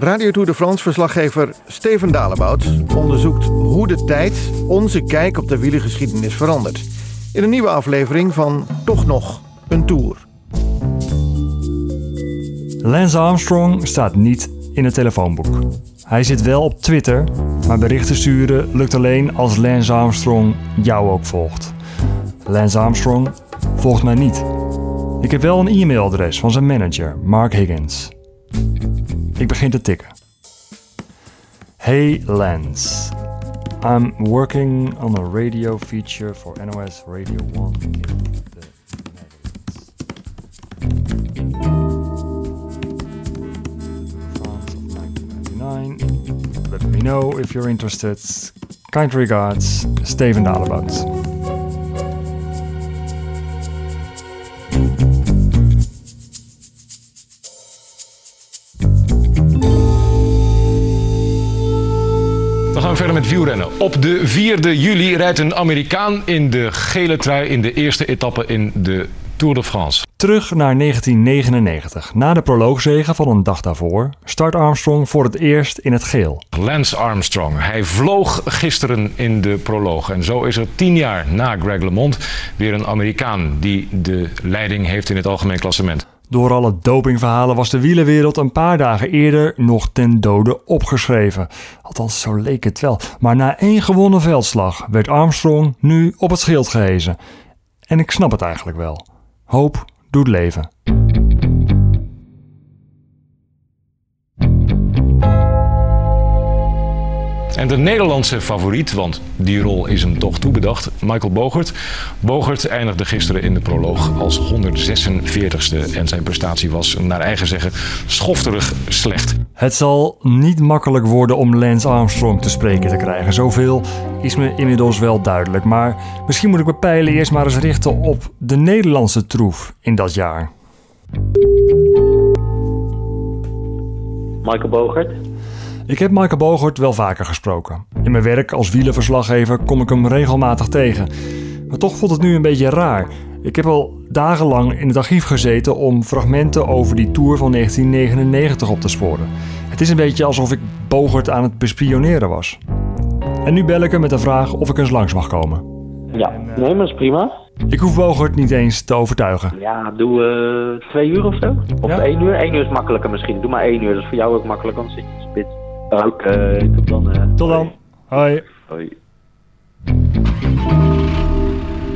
Radio Tour de France verslaggever Steven Dalebout onderzoekt hoe de tijd onze kijk op de wielergeschiedenis verandert. In een nieuwe aflevering van Toch nog een Tour. Lance Armstrong staat niet in het telefoonboek. Hij zit wel op Twitter, maar berichten sturen lukt alleen als Lance Armstrong jou ook volgt. Lance Armstrong volgt mij niet. Ik heb wel een e-mailadres van zijn manager, Mark Higgins. Ik begin te tikken. Hey Lance, I'm working on a radio feature for NOS Radio 1 in the Netherlands. France of 1999. Let me know if you're interested. Kind regards, Steven Dalebout. Gaan verder met wielrennen. Op de 4e juli rijdt een Amerikaan in de gele trui in de eerste etappe in de Tour de France. Terug naar 1999. Na de proloogzege van een dag daarvoor start Armstrong voor het eerst in het geel. Lance Armstrong. Hij vloog gisteren in de proloog. En zo is er tien jaar na Greg LeMond weer een Amerikaan die de leiding heeft in het algemeen klassement. Door alle dopingverhalen was de wielerwereld een paar dagen eerder nog ten dode opgeschreven. Althans, zo leek het wel. Maar na één gewonnen veldslag werd Armstrong nu op het schild gehezen. En ik snap het eigenlijk wel. Hoop doet leven. En de Nederlandse favoriet, want die rol is hem toch toebedacht, Michael Bogert. Bogert eindigde gisteren in de proloog als 146ste en zijn prestatie was, naar eigen zeggen, schofterig slecht. Het zal niet makkelijk worden om Lance Armstrong te spreken te krijgen. Zoveel is me inmiddels wel duidelijk. Maar misschien moet ik mijn pijlen eerst maar eens richten op de Nederlandse troef in dat jaar. Michael Bogert. Ik heb Michael Bogert wel vaker gesproken. In mijn werk als wielerverslaggever kom ik hem regelmatig tegen. Maar toch voelt het nu een beetje raar. Ik heb al dagenlang in het archief gezeten om fragmenten over die tour van 1999 op te sporen. Het is een beetje alsof ik Bogert aan het bespioneren was. En nu bel ik hem met de vraag of ik eens langs mag komen. Ja, nee, maar is prima. Ik hoef Bogert niet eens te overtuigen. Ja, doe eh, twee uur of zo. Of Ja. één uur. Één uur is makkelijker misschien. Doe maar één uur. Dat is voor jou ook makkelijk, anders zit je spits. Oké, tot dan. eh. Tot dan. Hoi. Hoi.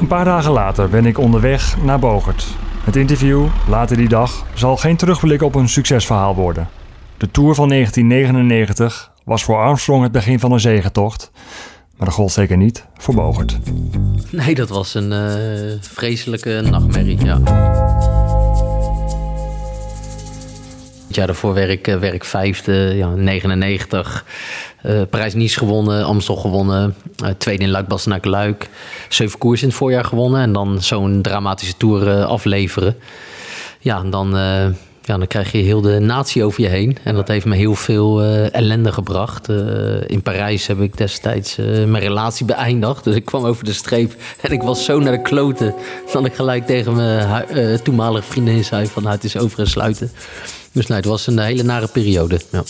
Een paar dagen later ben ik onderweg naar Bogert. Het interview, later die dag, zal geen terugblik op een succesverhaal worden. De Tour van 1999 was voor Armstrong het begin van een zegentocht. Maar dat gold zeker niet voor Bogert. Nee, dat was een eh, vreselijke nachtmerrie, ja. Het jaar daarvoor werk, eh, werk vijfde, ja, 99. eh Parijs-Nice gewonnen, Amstel gewonnen. eh, tweede in luik bastenaak luik Zeven koers in het voorjaar gewonnen. En dan zo'n dramatische Tour afleveren. Ja, en dan, ja, dan krijg je heel de natie over je heen. En dat heeft me heel veel ellende gebracht. In Parijs heb ik destijds mijn relatie beëindigd. Dus ik kwam over de streep en ik was zo naar de kloten... dat ik gelijk tegen mijn toenmalige vriendin zei van... nou, het is over en sluiten. Dus nee, het was een hele nare periode, ja.